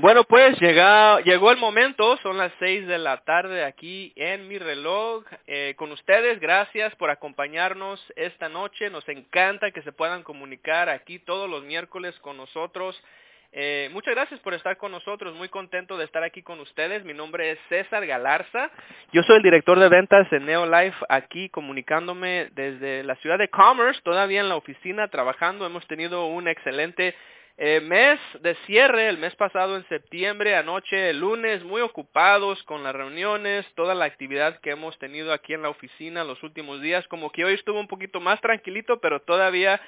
Bueno, pues llega, llegó el momento, son las seis de la tarde aquí en mi reloj. Eh, con ustedes, gracias por acompañarnos esta noche. Nos encanta que se puedan comunicar aquí todos los miércoles con nosotros. Eh, muchas gracias por estar con nosotros, muy contento de estar aquí con ustedes. Mi nombre es César Galarza, yo soy el director de ventas en Neolife, aquí comunicándome desde la ciudad de Commerce, todavía en la oficina trabajando. Hemos tenido un excelente eh, mes de cierre, el mes pasado en septiembre, anoche, el lunes, muy ocupados con las reuniones, toda la actividad que hemos tenido aquí en la oficina los últimos días, como que hoy estuvo un poquito más tranquilito, pero todavía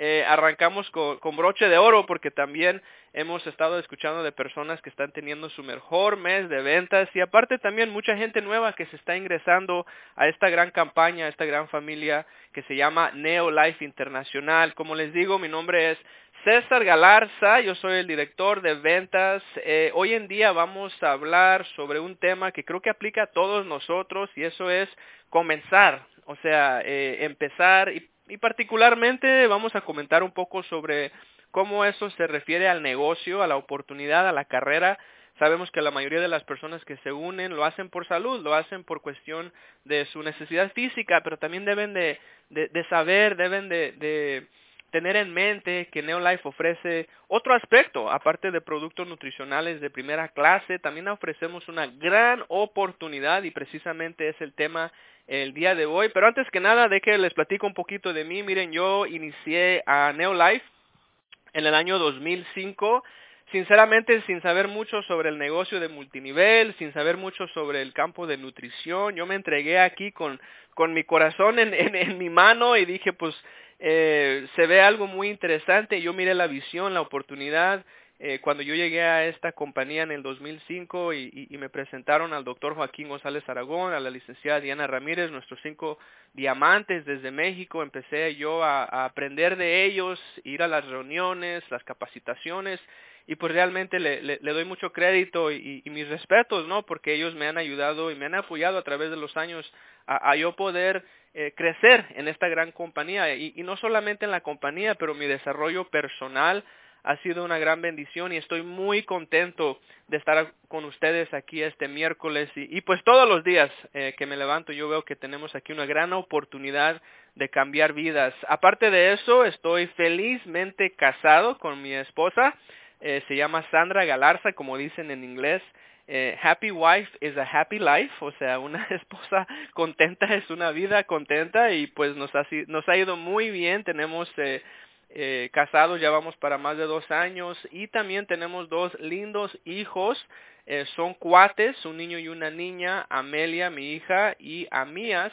eh, arrancamos con, broche de oro porque también hemos estado escuchando de personas que están teniendo su mejor mes de ventas y aparte también mucha gente nueva que se está ingresando a esta gran campaña, a esta gran familia que se llama Neo Life Internacional. Como les digo, mi nombre es César Galarza, yo soy el director de ventas. Eh, hoy en día vamos a hablar sobre un tema que creo que aplica a todos nosotros y eso es comenzar, o sea, eh, empezar y, y particularmente vamos a comentar un poco sobre cómo eso se refiere al negocio, a la oportunidad, a la carrera. Sabemos que la mayoría de las personas que se unen lo hacen por salud, lo hacen por cuestión de su necesidad física, pero también deben de, de, saber, deben de, de tener en mente que Neolife ofrece otro aspecto, aparte de productos nutricionales de primera clase, también ofrecemos una gran oportunidad y precisamente es el tema el día de hoy. Pero antes que nada, de que les platico un poquito de mí. Miren, yo inicié a Neolife en el año 2005 sinceramente sin saber mucho sobre el negocio de multinivel, sin saber mucho sobre el campo de nutrición, yo me entregué aquí con, con mi corazón en, en, en mi mano y dije pues eh, se ve algo muy interesante, yo miré la visión, la oportunidad, eh, cuando yo llegué a esta compañía en el 2005 y, me presentaron al doctor Joaquín González Aragón, a la licenciada Diana Ramírez, nuestros cinco diamantes desde México, empecé yo a, aprender de ellos, ir a las reuniones, las capacitaciones, y pues realmente le, doy mucho crédito y, mis respetos, ¿no? Porque ellos me han ayudado y me han apoyado a través de los años a, a yo poder eh, crecer en esta gran compañía y, y no solamente en la compañía, pero mi desarrollo personal ha sido una gran bendición y estoy muy contento de estar con ustedes aquí este miércoles y, y pues todos los días eh, que me levanto yo veo que tenemos aquí una gran oportunidad de cambiar vidas. Aparte de eso, estoy felizmente casado con mi esposa, eh, se llama Sandra Galarza, como dicen en inglés. Eh, happy wife is a happy life, o sea, una esposa contenta es una vida contenta y pues nos ha, nos ha ido muy bien, tenemos eh, eh, casados ya vamos para más de dos años y también tenemos dos lindos hijos, eh, son cuates, un niño y una niña, Amelia, mi hija, y Amías,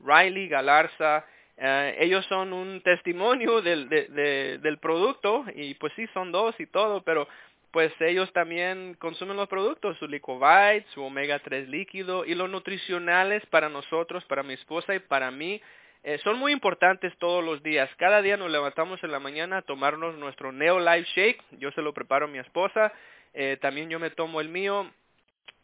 Riley Galarza, Uh, ellos son un testimonio del, de, de, del producto y pues sí son dos y todo, pero pues ellos también consumen los productos, su Licovite, su omega 3 líquido y los nutricionales para nosotros, para mi esposa y para mí eh, son muy importantes todos los días. Cada día nos levantamos en la mañana a tomarnos nuestro Neo Life Shake, yo se lo preparo a mi esposa, eh, también yo me tomo el mío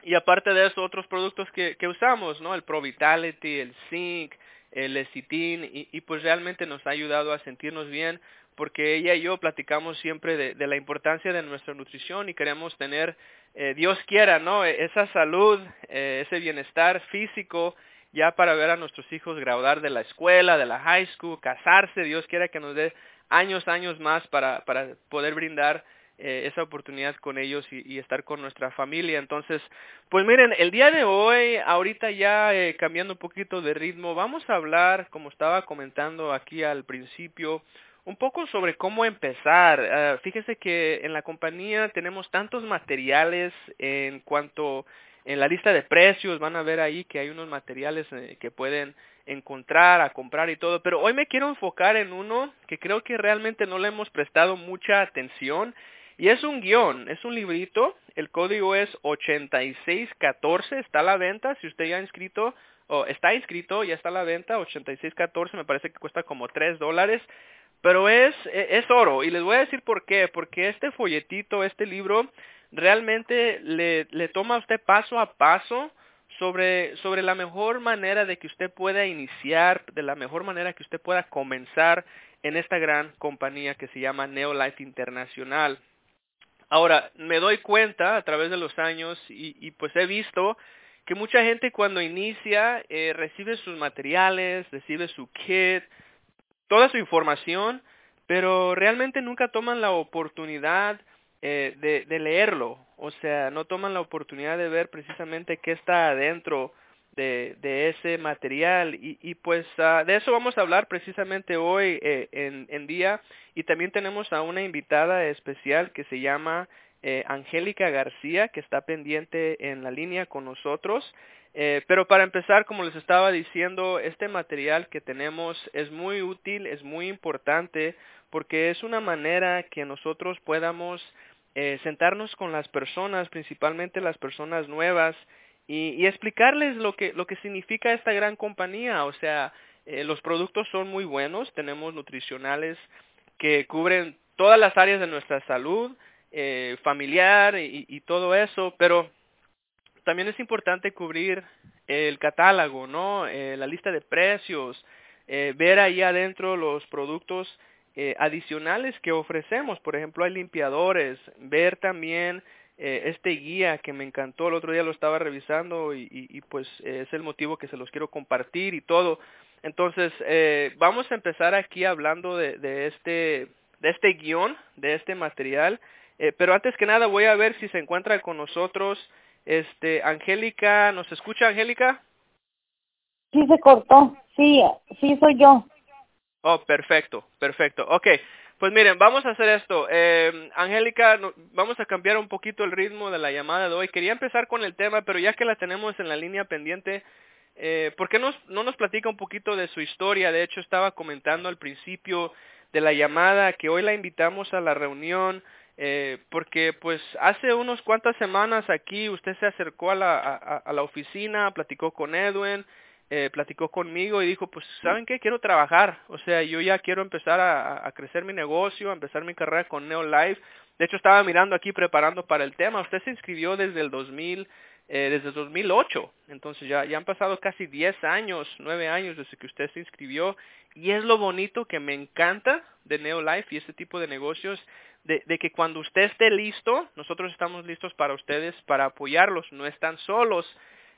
y aparte de eso otros productos que, que usamos, ¿no? El Pro Vitality, el Zinc, el lecitin y, y pues realmente nos ha ayudado a sentirnos bien porque ella y yo platicamos siempre de, de la importancia de nuestra nutrición y queremos tener, eh, Dios quiera, ¿no? Esa salud, ese bienestar físico ya para ver a nuestros hijos graduar de la escuela, de la high school, casarse, Dios quiera que nos dé años, años más para, para poder brindar eh, esa oportunidad con ellos y, estar con nuestra familia. Entonces, pues miren, el día de hoy, ahorita ya eh, cambiando un poquito de ritmo, vamos a hablar, como estaba comentando aquí al principio, un poco sobre cómo empezar. Uh, fíjese que en la compañía tenemos tantos materiales en cuanto en la lista de precios, van a ver ahí que hay unos materiales eh, que pueden encontrar, a comprar y todo, pero hoy me quiero enfocar en uno que creo que realmente no le hemos prestado mucha atención y es un guion, es un librito, el código es 8614, está a la venta, si usted ya ha inscrito, o está inscrito, ya está a la venta, 8614, me parece que cuesta como 3 dólares, pero es, e, es oro, y les voy a decir por qué, porque este folletito, este libro, realmente le, toma a usted paso a paso sobre, sobre la mejor manera de que usted pueda iniciar, de la mejor manera que usted pueda comenzar en esta gran compañía que se llama Neolife Internacional. Ahora, me doy cuenta a través de los años y, y pues he visto que mucha gente cuando inicia eh, recibe sus materiales, recibe su kit, toda su información, pero realmente nunca toman la oportunidad eh, de, de, leerlo, o sea, no toman la oportunidad de ver precisamente qué está adentro de, ese material. Y, y pues uh, de eso vamos a hablar precisamente hoy eh, en, en día. Y también tenemos a una invitada especial que se llama eh, Angélica García que está pendiente en la línea con nosotros. Eh, pero para empezar, como les estaba diciendo, este material que tenemos es muy útil, es muy importante porque es una manera que nosotros podamos eh, sentarnos con las personas, principalmente las personas nuevas, y, explicarles lo que, lo que significa esta gran compañía. O sea, eh, los productos son muy buenos, tenemos nutricionales que cubren todas las áreas de nuestra salud, eh, familiar y, todo eso, pero también es importante cubrir el catálogo, ¿no? La lista de precios, ver ahí adentro los productos eh, adicionales que ofrecemos. Por ejemplo, hay limpiadores, ver también eh, este guía que me encantó, el otro día lo estaba revisando y, pues es el motivo que se los quiero compartir y todo. Entonces, eh, vamos a empezar aquí hablando de, de este de este guion, de este material. Eh, pero antes que nada voy a ver si se encuentra con nosotros este Angélica. ¿Nos escucha Angélica? Sí, se cortó. Sí, sí soy yo. Oh, perfecto, perfecto. Ok, pues miren, vamos a hacer esto. Eh, Angélica, vamos a cambiar un poquito el ritmo de la llamada de hoy. Quería empezar con el tema, pero ya que la tenemos en la línea pendiente, eh, ¿por qué no nos platica un poquito de su historia? De hecho, estaba comentando al principio de la llamada que hoy la invitamos a la reunión eh, porque pues hace unos cuantas semanas aquí usted se acercó a la, a la oficina, platicó con Edwin, eh, platicó conmigo y dijo, pues, ¿saben qué? Quiero trabajar. O sea, yo ya quiero empezar a, a crecer mi negocio, a empezar mi carrera con Neolife. De hecho, estaba mirando aquí preparando para el tema. Usted se inscribió desde el 2000, eh, desde el 2008. Entonces ya, ya han pasado casi 10 años, 9 años desde que usted se inscribió. Y es lo bonito que me encanta de Neolife y este tipo de negocios, de, de que cuando usted esté listo, nosotros estamos listos para ustedes, para apoyarlos. No están solos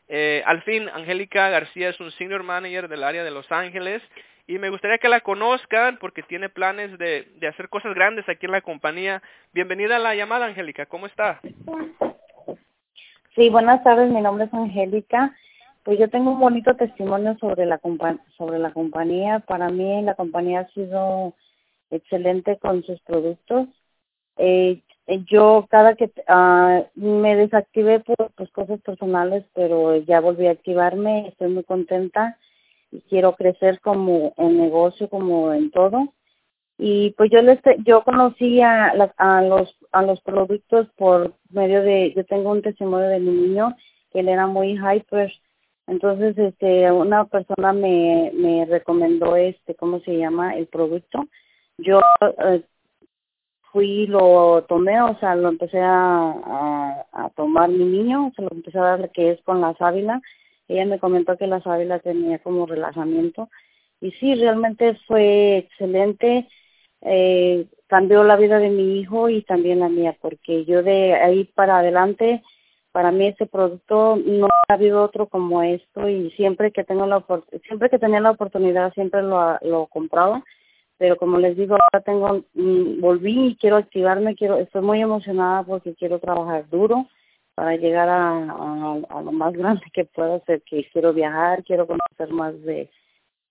eh, al fin, Angélica García es un senior manager del área de Los Ángeles y me gustaría que la conozcan porque tiene planes de, hacer cosas grandes aquí en la compañía. Bienvenida a la llamada, Angélica. ¿Cómo está? Sí, buenas tardes. Mi nombre es Angélica. Pues yo tengo un bonito testimonio sobre la sobre la compañía. Para mí la compañía ha sido excelente con sus productos. Eh, yo cada que uh, me desactivé por pues, cosas personales, pero ya volví a activarme, estoy muy contenta y quiero crecer como en negocio, como en todo. Y pues yo les, yo conocí a, a los a los productos por medio de, yo tengo un testimonio de mi niño que él era muy hyper, entonces este una persona me me recomendó este, ¿cómo se llama? el producto. Yo eh, fui lo tomé, o sea, lo empecé a, a, tomar mi niño, se lo empecé a dar que es con la sábila. Ella me comentó que la sábila tenía como relajamiento y sí, realmente fue excelente. Eh, cambió la vida de mi hijo y también la mía, porque yo de ahí para adelante, para mí este producto no ha habido otro como esto y siempre que tengo la siempre que tenía la oportunidad siempre lo lo compraba pero como les digo ahora tengo mm, volví y quiero activarme quiero estoy muy emocionada porque quiero trabajar duro para llegar a, a, lo más grande que pueda ser que quiero viajar quiero conocer más de,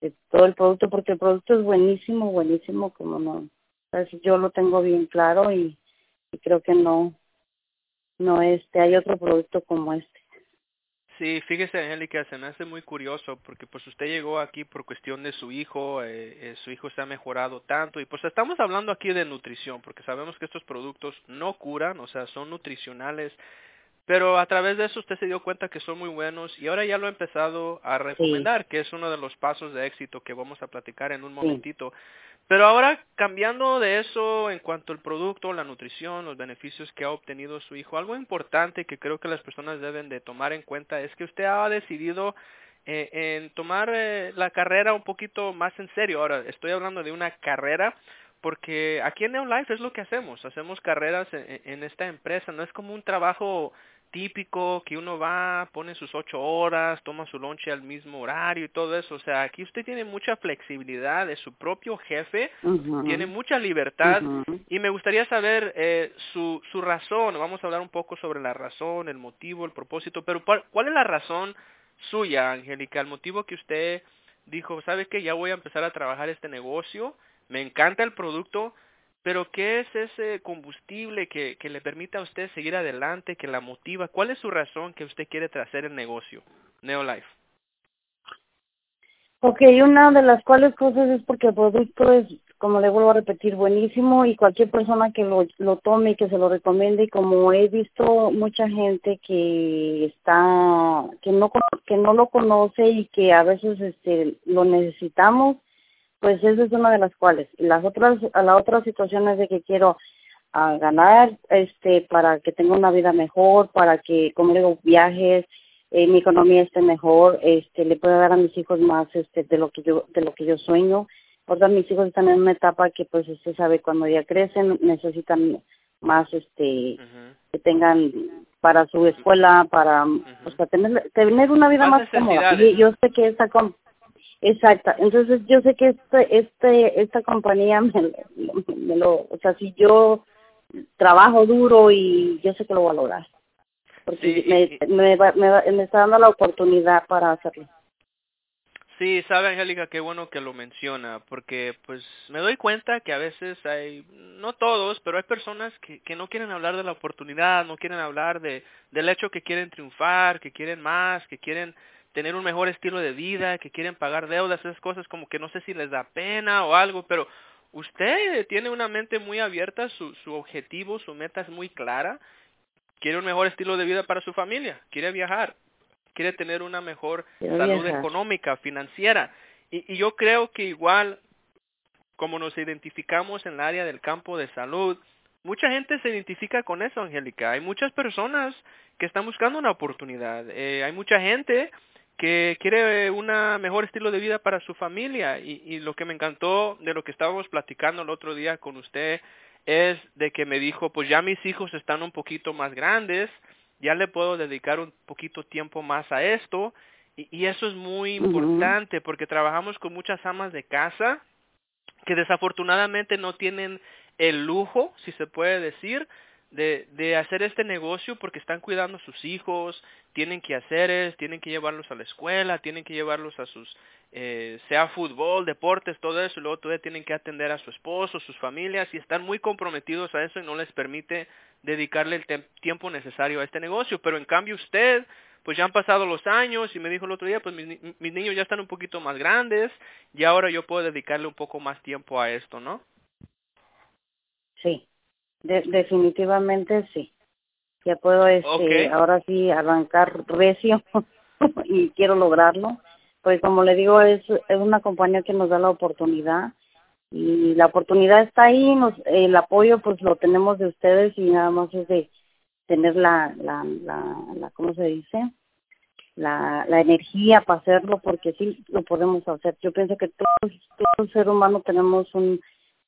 de todo el producto porque el producto es buenísimo buenísimo como no ¿sabes? yo lo tengo bien claro y, y creo que no no este hay otro producto como este Sí, fíjese, Angélica, se me hace muy curioso porque pues usted llegó aquí por cuestión de su hijo, eh, eh, su hijo se ha mejorado tanto y pues estamos hablando aquí de nutrición porque sabemos que estos productos no curan, o sea, son nutricionales, pero a través de eso usted se dio cuenta que son muy buenos y ahora ya lo ha empezado a recomendar, sí. que es uno de los pasos de éxito que vamos a platicar en un momentito. Sí. Pero ahora, cambiando de eso en cuanto al producto, la nutrición, los beneficios que ha obtenido su hijo, algo importante que creo que las personas deben de tomar en cuenta es que usted ha decidido eh, en tomar eh, la carrera un poquito más en serio. Ahora, estoy hablando de una carrera porque aquí en Neolife es lo que hacemos, hacemos carreras en, en, esta empresa, no es como un trabajo típico que uno va, pone sus ocho horas, toma su lonche al mismo horario y todo eso. O sea, aquí usted tiene mucha flexibilidad, es su propio jefe, tiene mucha libertad y me gustaría saber eh, su, su razón. Vamos a hablar un poco sobre la razón, el motivo, el propósito, pero ¿cuál es la razón suya, Angélica? El motivo que usted dijo, ¿sabe qué? Ya voy a empezar a trabajar este negocio, me encanta el producto, pero ¿qué es ese combustible que, que le permite a usted seguir adelante, que la motiva? ¿Cuál es su razón que usted quiere traer el negocio, Neolife? Ok, una de las cuales cosas es porque el producto es, como le vuelvo a repetir, buenísimo y cualquier persona que lo, lo tome y que se lo recomiende, como he visto mucha gente que está, que no, que no lo conoce y que a veces este, lo necesitamos, pues esa es una de las cuales. Las otras, la otra situación es de que quiero a ganar este para que tenga una vida mejor, para que, como digo, viajes, eh, mi economía esté mejor, este le pueda dar a mis hijos más este de lo que yo de lo que yo sueño. Porque mis hijos están en una etapa que pues usted sabe cuando ya crecen necesitan más este que tengan para su escuela, para o sea, tener tener una vida más, cómoda. Y yo sé que esta Exacto. Entonces yo sé que este, este, esta compañía me, me, lo, o sea, si yo trabajo duro y yo sé que lo lograr. Porque me, me, me, me está dando la oportunidad para hacerlo. Sí, sabe Angélica, qué bueno que lo menciona, porque pues me doy cuenta que a veces hay, no todos, pero hay personas que, que no quieren hablar de la oportunidad, no quieren hablar de, del hecho que quieren triunfar, que quieren más, que quieren tener un mejor estilo de vida, que quieren pagar deudas, esas cosas como que no sé si les da pena o algo, pero usted tiene una mente muy abierta, su, su objetivo, su meta es muy clara, quiere un mejor estilo de vida para su familia, quiere viajar, quiere tener una mejor salud económica, financiera. Y, y yo creo que igual, como nos identificamos en el área del campo de salud, mucha gente se identifica con eso, Angélica. Hay muchas personas que están buscando una oportunidad. Eh, hay mucha gente que quiere un mejor estilo de vida para su familia. Y, y lo que me encantó de lo que estábamos platicando el otro día con usted es de que me dijo, pues ya mis hijos están un poquito más grandes, ya le puedo dedicar un poquito tiempo más a esto y, y eso es muy importante porque trabajamos con muchas amas de casa que desafortunadamente no tienen el lujo, si se puede decir, de, de hacer este negocio porque están cuidando a sus hijos, tienen que hacer, tienen que llevarlos a la escuela, tienen que llevarlos a sus, eh, sea fútbol, deportes, todo eso, y luego todavía tienen que atender a su esposo, sus familias, y están muy comprometidos a eso y no les permite dedicarle el tiempo necesario a este negocio. Pero en cambio usted, pues ya han pasado los años y me dijo el otro día, pues mis, mis niños ya están un poquito más grandes y ahora yo puedo dedicarle un poco más tiempo a esto, ¿no? Sí, definitivamente sí. Ya puedo este, ahora sí arrancar recio y quiero lograrlo. Pues como le digo, es, es una compañía que nos da la oportunidad y la oportunidad está ahí, nos, el apoyo pues lo tenemos de ustedes y nada más es de tener la, la, la, la ¿cómo se dice? La, la energía para hacerlo porque sí lo podemos hacer. Yo pienso que todos, todo ser humano tenemos un,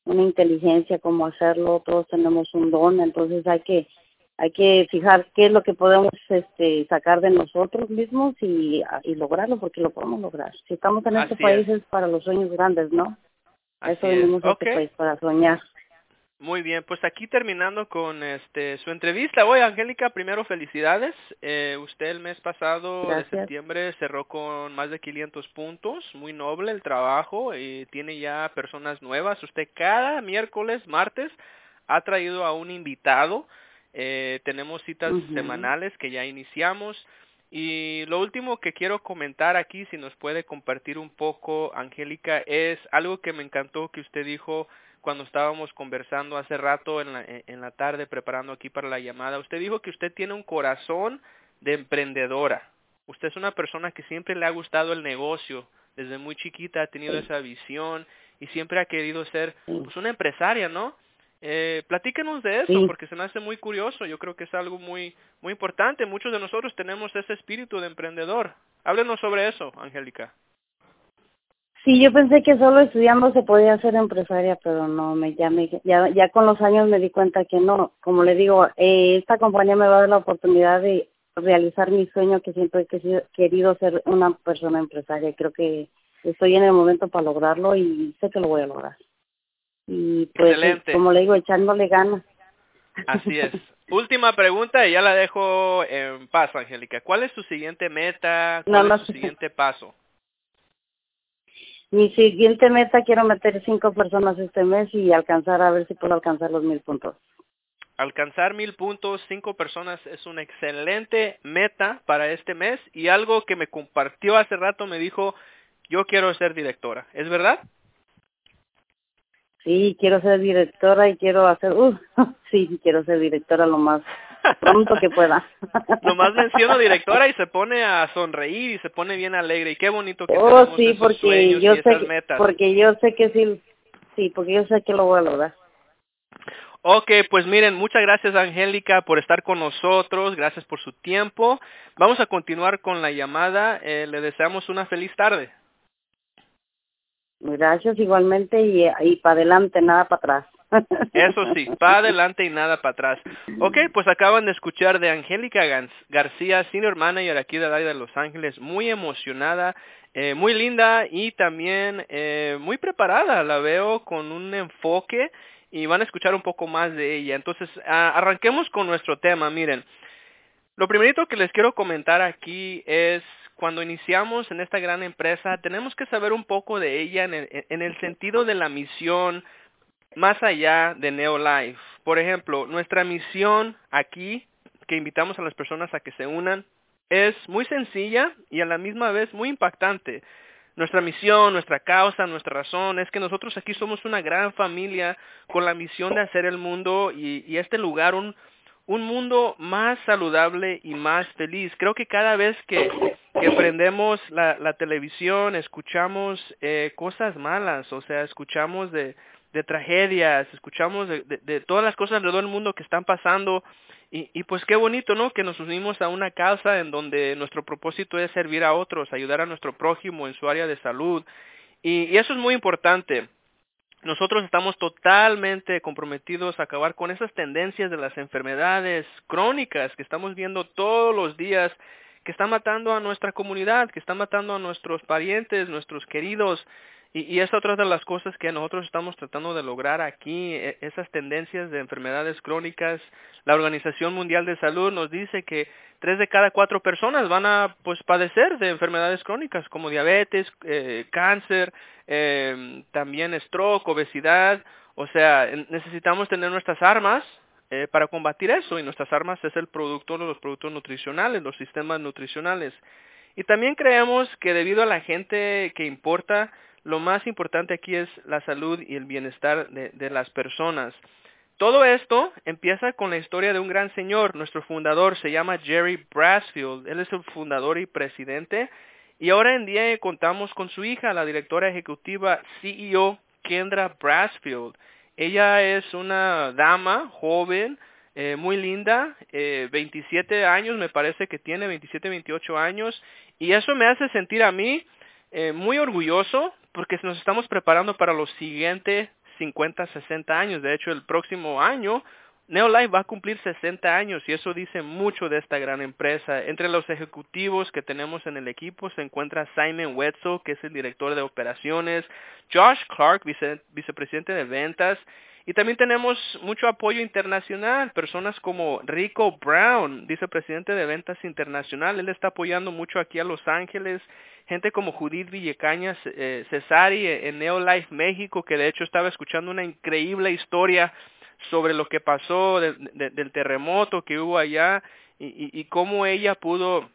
una inteligencia como hacerlo, todos tenemos un don, entonces hay que hay que fijar qué es lo que podemos este, sacar de nosotros mismos y, y lograrlo porque lo podemos lograr. Si estamos en este país es. para los sueños grandes, ¿no? Eso venimos a este país para soñar. Muy bien, pues aquí terminando con este su entrevista. Oye, Angélica, primero felicidades. Eh, usted el mes pasado de septiembre cerró con más de 500 puntos, muy noble el trabajo y tiene ya personas nuevas. Usted cada miércoles, martes ha traído a un invitado. Eh, tenemos citas semanales que ya iniciamos. Y lo último que quiero comentar aquí, si nos puede compartir un poco, Angélica, es algo que me encantó que usted dijo cuando estábamos conversando hace rato en la, en la tarde preparando aquí para la llamada. Usted dijo que usted tiene un corazón de emprendedora. Usted es una persona que siempre le ha gustado el negocio. Desde muy chiquita ha tenido esa visión y siempre ha querido ser pues, una empresaria, ¿no? Eh, platíquenos de eso, porque se me hace muy curioso. Yo creo que es algo muy, muy importante. Muchos de nosotros tenemos ese espíritu de emprendedor. Háblenos sobre eso, Angélica. Sí, yo pensé que solo estudiando se podía ser empresaria, pero no, me ya, ya, ya con los años me di cuenta que no. Como le digo, eh, esta compañía me va a dar la oportunidad de realizar mi sueño que siempre he querido ser una persona empresaria. Creo que estoy en el momento para lograrlo y sé que lo voy a lograr. Y pues, como le digo, echándole ganas. Así es. Última pregunta y ya la dejo en paz, Angélica. ¿Cuál es su siguiente meta? ¿Cuál es su siguiente paso? Mi siguiente meta, quiero meter cinco personas este mes y alcanzar, a ver si puedo alcanzar los mil puntos. Alcanzar mil puntos, cinco personas es una excelente meta para este mes y algo que me compartió hace rato me dijo, yo quiero ser directora. ¿Es verdad? Sí, quiero ser directora y quiero hacer, uh, sí, quiero ser directora lo más pronto que pueda. Nomás menciono directora y se pone a sonreír y se pone bien alegre y qué bonito que oh, sí, porque yo sé, metas. Porque yo sé que sí, sí, porque yo sé que lo voy a lograr. Ok, pues miren, muchas gracias Angélica por estar con nosotros, gracias por su tiempo. Vamos a continuar con la llamada, eh, le deseamos una feliz tarde. Gracias igualmente y, y para adelante, nada para atrás. Eso sí, para adelante y nada para atrás. Ok, pues acaban de escuchar de Angélica García, Senior Manager aquí de área de Los Ángeles, muy emocionada, eh, muy linda y también eh, muy preparada, la veo con un enfoque y van a escuchar un poco más de ella. Entonces, arranquemos con nuestro tema, miren. Lo primerito que les quiero comentar aquí es cuando iniciamos en esta gran empresa, tenemos que saber un poco de ella en el, en el sentido de la misión más allá de Neolife. Por ejemplo, nuestra misión aquí, que invitamos a las personas a que se unan, es muy sencilla y a la misma vez muy impactante. Nuestra misión, nuestra causa, nuestra razón es que nosotros aquí somos una gran familia con la misión de hacer el mundo y, y este lugar un, un mundo más saludable y más feliz. Creo que cada vez que, prendemos la, la televisión, escuchamos eh, cosas malas, o sea, escuchamos de, de tragedias, escuchamos de, todas las cosas alrededor del mundo que están pasando y, y pues qué bonito, ¿no? Que nos unimos a una causa en donde nuestro propósito es servir a otros, ayudar a nuestro prójimo en su área de salud y, y eso es muy importante nosotros estamos totalmente comprometidos a acabar con esas tendencias de las enfermedades crónicas que estamos viendo todos los días, que están matando a nuestra comunidad, que están matando a nuestros parientes, nuestros queridos. Y, y es otra de las cosas que nosotros estamos tratando de lograr aquí, e, esas tendencias de enfermedades crónicas. La Organización Mundial de Salud nos dice que tres de cada cuatro personas van a pues padecer de enfermedades crónicas como diabetes, eh, cáncer, eh, también stroke, obesidad. O sea, necesitamos tener nuestras armas eh, para combatir eso y nuestras armas es el producto los productos nutricionales, los sistemas nutricionales. Y también creemos que debido a la gente que importa, lo más importante aquí es la salud y el bienestar de, las personas. Todo esto empieza con la historia de un gran señor. Nuestro fundador se llama Jerry Brasfield. Él es el fundador y presidente. Y ahora en día contamos con su hija, la directora ejecutiva CEO Kendra Brasfield. Ella es una dama joven, eh, muy linda, eh, 27 años me parece que tiene, 27, 28 años. Y eso me hace sentir a mí eh, muy orgulloso porque nos estamos preparando para los siguientes 50, 60 años. De hecho, el próximo año Neolife va a cumplir 60 años y eso dice mucho de esta gran empresa. Entre los ejecutivos que tenemos en el equipo se encuentra Simon Wetzel, que es el director de operaciones, Josh Clark, vicepresidente de ventas, y también tenemos mucho apoyo internacional, personas como Rico Brown, vicepresidente de ventas internacional, él está apoyando mucho aquí a Los Ángeles, gente como Judith Villecañas eh, Cesari en Neolife México, que de hecho estaba escuchando una increíble historia sobre lo que pasó del terremoto que hubo allá y cómo ella pudo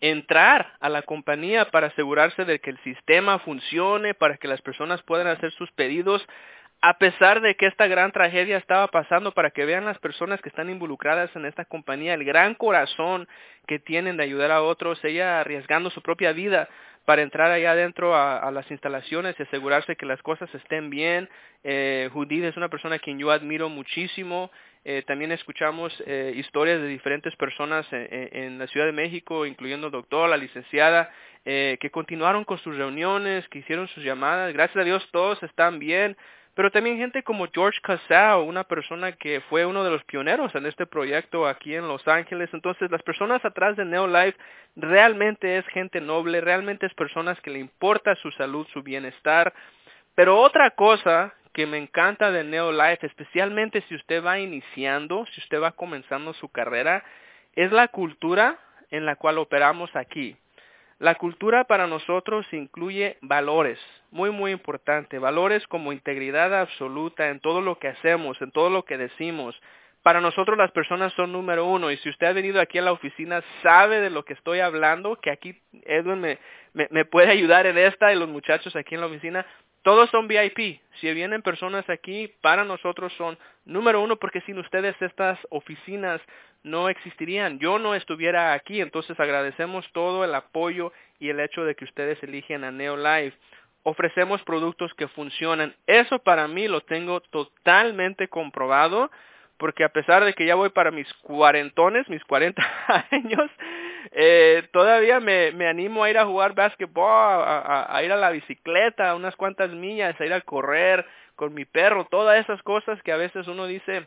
entrar a la compañía para asegurarse de que el sistema funcione, para que las personas puedan hacer sus pedidos a pesar de que esta gran tragedia estaba pasando, para que vean las personas que están involucradas en esta compañía, el gran corazón que tienen de ayudar a otros, ella arriesgando su propia vida para entrar allá adentro a, las instalaciones y asegurarse que las cosas estén bien. Eh, Judith es una persona a quien yo admiro muchísimo. Eh, también escuchamos eh, historias de diferentes personas en, la Ciudad de México, incluyendo el doctor, la licenciada, eh, que continuaron con sus reuniones, que hicieron sus llamadas. Gracias a Dios todos están bien. Pero también gente como George Casao, una persona que fue uno de los pioneros en este proyecto aquí en Los Ángeles. Entonces, las personas atrás de Neolife realmente es gente noble, realmente es personas que le importa su salud, su bienestar. Pero otra cosa que me encanta de Neolife, especialmente si usted va iniciando, si usted va comenzando su carrera, es la cultura en la cual operamos aquí. La cultura para nosotros incluye valores, muy muy importante, valores como integridad absoluta en todo lo que hacemos, en todo lo que decimos. Para nosotros las personas son número uno y si usted ha venido aquí a la oficina sabe de lo que estoy hablando, que aquí Edwin me, puede ayudar en esta y los muchachos aquí en la oficina, todos son VIP. Si vienen personas aquí, para nosotros son número uno porque sin ustedes estas oficinas no existirían. Yo no estuviera aquí, entonces agradecemos todo el apoyo y el hecho de que ustedes eligen a Neolife. Ofrecemos productos que funcionan. Eso para mí lo tengo totalmente comprobado porque a pesar de que ya voy para mis cuarentones, mis cuarenta años, eh, todavía me, me animo a ir a jugar básquetbol, a, a, ir a la bicicleta, unas cuantas millas, a ir a correr con mi perro, todas esas cosas que a veces uno dice,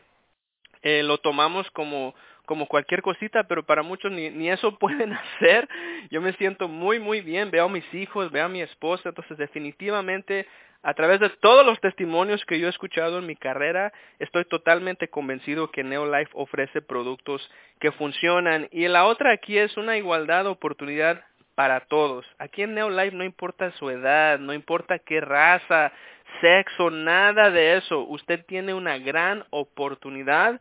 eh, lo tomamos como como cualquier cosita, pero para muchos ni, ni eso pueden hacer. Yo me siento muy, muy bien, veo a mis hijos, veo a mi esposa, entonces definitivamente a través de todos los testimonios que yo he escuchado en mi carrera, estoy totalmente convencido que Neolife ofrece productos que funcionan. Y la otra aquí es una igualdad de oportunidad para todos. Aquí en Neolife no importa su edad, no importa qué raza, sexo, nada de eso. Usted tiene una gran oportunidad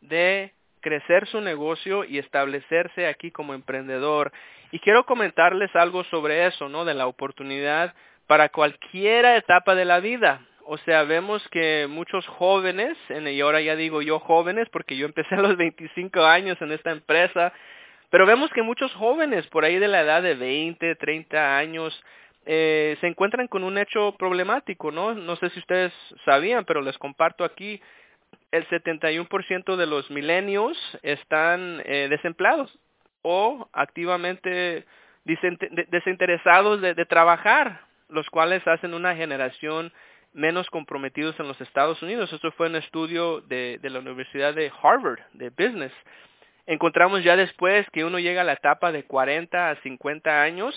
de crecer su negocio y establecerse aquí como emprendedor. Y quiero comentarles algo sobre eso, ¿no? De la oportunidad para cualquier etapa de la vida. O sea, vemos que muchos jóvenes, y ahora ya digo yo jóvenes porque yo empecé a los 25 años en esta empresa, pero vemos que muchos jóvenes por ahí de la edad de 20, 30 años eh, se encuentran con un hecho problemático, ¿no? No sé si ustedes sabían, pero les comparto aquí, el 71% de los milenios están eh, desempleados o activamente desinteresados de, trabajar los cuales hacen una generación menos comprometidos en los Estados Unidos. Esto fue un estudio de, de, la Universidad de Harvard, de Business. Encontramos ya después que uno llega a la etapa de 40 a 50 años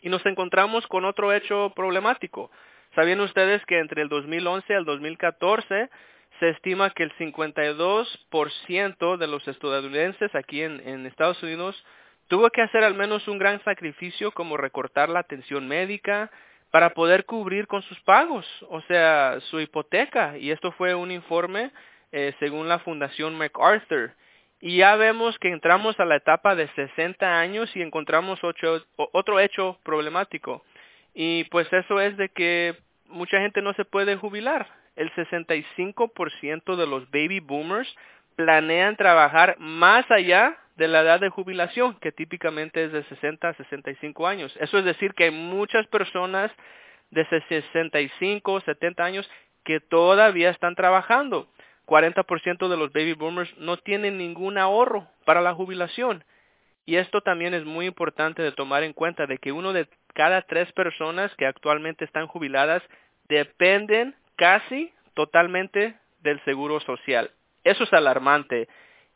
y nos encontramos con otro hecho problemático. ¿Sabían ustedes que entre el 2011 al 2014 se estima que el 52% de los estadounidenses aquí en, Estados Unidos Tuvo que hacer al menos un gran sacrificio como recortar la atención médica para poder cubrir con sus pagos, o sea, su hipoteca. Y esto fue un informe eh, según la Fundación MacArthur. Y ya vemos que entramos a la etapa de 60 años y encontramos otro hecho problemático. Y pues eso es de que mucha gente no se puede jubilar. El 65% de los baby boomers planean trabajar más allá de la edad de jubilación, que típicamente es de 60 a 65 años. Eso es decir que hay muchas personas de 65, 70 años que todavía están trabajando. 40% de los baby boomers no tienen ningún ahorro para la jubilación. Y esto también es muy importante de tomar en cuenta de que uno de cada tres personas que actualmente están jubiladas dependen casi totalmente del seguro social. Eso es alarmante.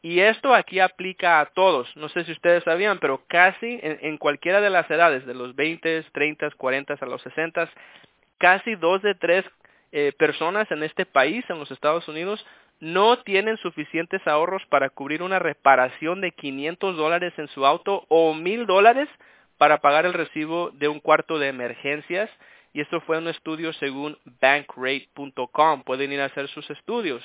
Y esto aquí aplica a todos. No sé si ustedes sabían, pero casi en, cualquiera de las edades, de los 20, 30, 40 a los 60, casi dos de tres eh, personas en este país, en los Estados Unidos, no tienen suficientes ahorros para cubrir una reparación de 500 dólares en su auto o 1000 dólares para pagar el recibo de un cuarto de emergencias. Y esto fue un estudio según bankrate.com. Pueden ir a hacer sus estudios.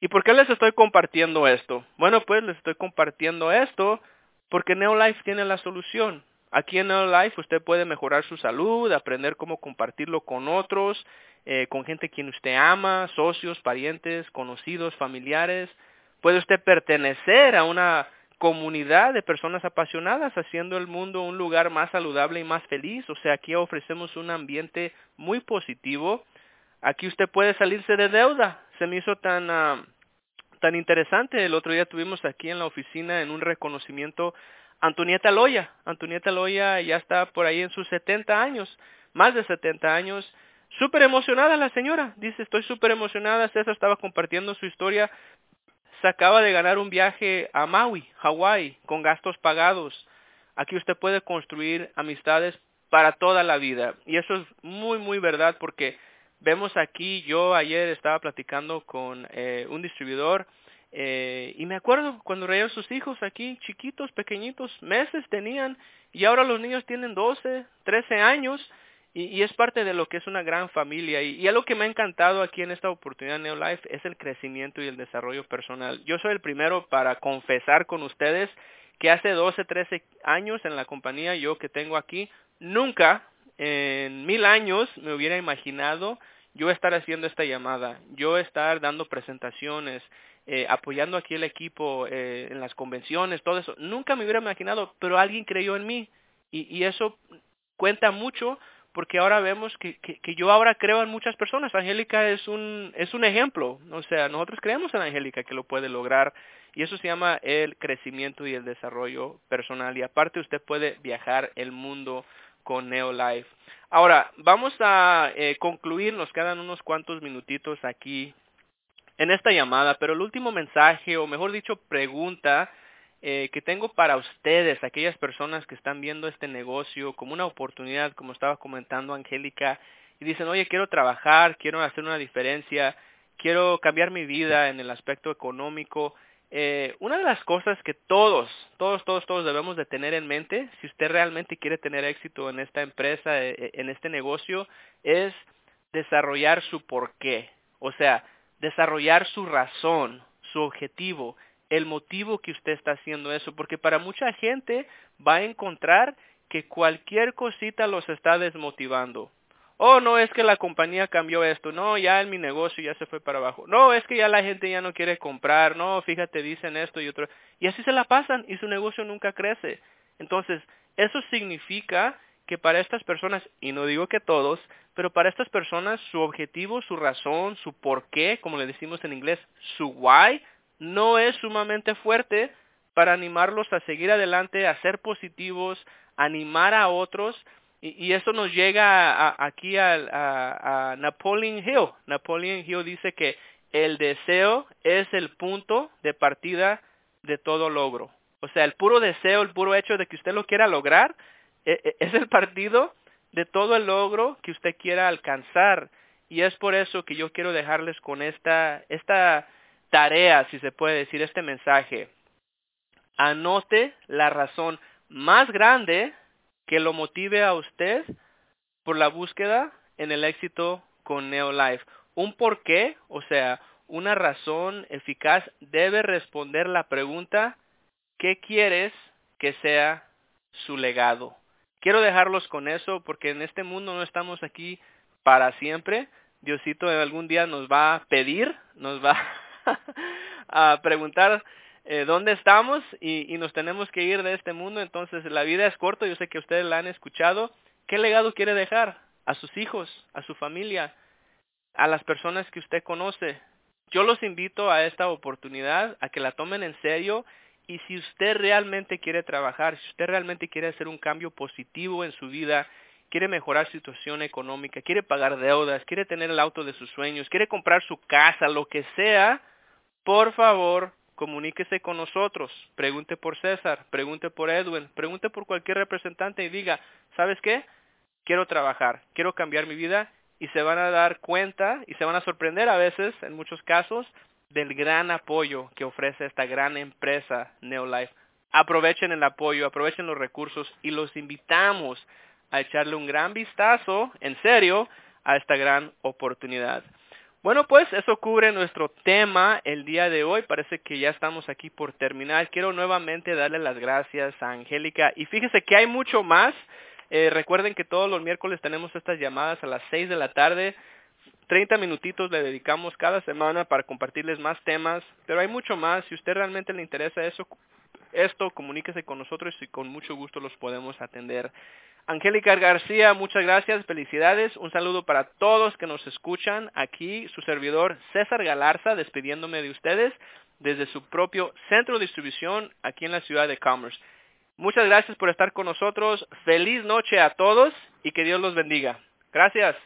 ¿Y por qué les estoy compartiendo esto? Bueno, pues les estoy compartiendo esto porque Neolife tiene la solución. Aquí en Neolife usted puede mejorar su salud, aprender cómo compartirlo con otros, eh, con gente quien usted ama, socios, parientes, conocidos, familiares. Puede usted pertenecer a una comunidad de personas apasionadas haciendo el mundo un lugar más saludable y más feliz. O sea, aquí ofrecemos un ambiente muy positivo. Aquí usted puede salirse de deuda. Se me hizo tan, ah, tan interesante. El otro día tuvimos aquí en la oficina en un reconocimiento Antonieta Loya. Antonieta Loya ya está por ahí en sus 70 años, más de 70 años. Súper emocionada la señora. Dice, estoy súper emocionada. César estaba compartiendo su historia. Se acaba de ganar un viaje a Maui, Hawái, con gastos pagados. Aquí usted puede construir amistades para toda la vida. Y eso es muy, muy verdad porque vemos aquí, yo ayer estaba platicando con eh, un distribuidor eh, y me acuerdo cuando reían sus hijos aquí, chiquitos, pequeñitos, meses tenían y ahora los niños tienen 12, 13 años y, y es parte de lo que es una gran familia. Y, y algo que me ha encantado aquí en esta oportunidad Neolife es el crecimiento y el desarrollo personal. Yo soy el primero para confesar con ustedes que hace 12, 13 años en la compañía yo que tengo aquí, nunca en mil años me hubiera imaginado yo estar haciendo esta llamada, yo estar dando presentaciones, eh, apoyando aquí el equipo eh, en las convenciones, todo eso. Nunca me hubiera imaginado, pero alguien creyó en mí. Y eso cuenta mucho porque ahora vemos que, que, yo ahora creo en muchas personas. Angélica es un, es un ejemplo. O sea, nosotros creemos en Angélica que lo puede lograr. Y eso se llama el crecimiento y el desarrollo personal. Y aparte usted puede viajar el mundo con Neolife. Ahora, vamos a eh, concluir, nos quedan unos cuantos minutitos aquí en esta llamada, pero el último mensaje, o mejor dicho, pregunta eh, que tengo para ustedes, aquellas personas que están viendo este negocio como una oportunidad, como estaba comentando Angélica, y dicen, oye, quiero trabajar, quiero hacer una diferencia, quiero cambiar mi vida en el aspecto económico, eh, una de las cosas que todos, todos, todos, todos debemos de tener en mente, si usted realmente quiere tener éxito en esta empresa, eh, eh, en este negocio, es desarrollar su porqué. O sea, desarrollar su razón, su objetivo, el motivo que usted está haciendo eso, porque para mucha gente va a encontrar que cualquier cosita los está desmotivando oh, no es que la compañía cambió esto, no, ya en mi negocio ya se fue para abajo, no, es que ya la gente ya no quiere comprar, no, fíjate, dicen esto y otro, y así se la pasan y su negocio nunca crece. Entonces, eso significa que para estas personas, y no digo que todos, pero para estas personas su objetivo, su razón, su por qué, como le decimos en inglés, su why, no es sumamente fuerte para animarlos a seguir adelante, a ser positivos, animar a otros, y, eso nos llega aquí a, a, Napoleon Hill. Napoleon Hill dice que el deseo es el punto de partida de todo logro. O sea, el puro deseo, el puro hecho de que usted lo quiera lograr, e, e, es el partido de todo el logro que usted quiera alcanzar. Y es por eso que yo quiero dejarles con esta, esta tarea, si se puede decir, este mensaje. Anote la razón más grande que lo motive a usted por la búsqueda en el éxito con Neolife. Un por qué, o sea, una razón eficaz debe responder la pregunta, ¿qué quieres que sea su legado? Quiero dejarlos con eso porque en este mundo no estamos aquí para siempre. Diosito algún día nos va a pedir, nos va a preguntar eh, dónde estamos y, y, nos tenemos que ir de este mundo. Entonces la vida es corta, yo sé que ustedes la han escuchado. ¿Qué legado quiere dejar a sus hijos, a su familia, a las personas que usted conoce? Yo los invito a esta oportunidad, a que la tomen en serio y si usted realmente quiere trabajar, si usted realmente quiere hacer un cambio positivo en su vida, quiere mejorar su situación económica, quiere pagar deudas, quiere tener el auto de sus sueños, quiere comprar su casa, lo que sea, por favor, comuníquese con nosotros, pregunte por César, pregunte por Edwin, pregunte por cualquier representante y diga, ¿sabes qué? Quiero trabajar, quiero cambiar mi vida y se van a dar cuenta y se van a sorprender a veces, en muchos casos, del gran apoyo que ofrece esta gran empresa Neolife. Aprovechen el apoyo, aprovechen los recursos y los invitamos a echarle un gran vistazo, en serio, a esta gran oportunidad. Bueno, pues eso cubre nuestro tema el día de hoy. Parece que ya estamos aquí por terminar. Quiero nuevamente darle las gracias a Angélica. Y fíjese que hay mucho más. Eh, recuerden que todos los miércoles tenemos estas llamadas a las 6 de la tarde. 30 minutitos le dedicamos cada semana para compartirles más temas. Pero hay mucho más. Si usted realmente le interesa eso, esto, comuníquese con nosotros y con mucho gusto los podemos atender. Angélica García, muchas gracias, felicidades. Un saludo para todos que nos escuchan. Aquí su servidor César Galarza despidiéndome de ustedes desde su propio centro de distribución aquí en la ciudad de Commerce. Muchas gracias por estar con nosotros. Feliz noche a todos y que Dios los bendiga. Gracias.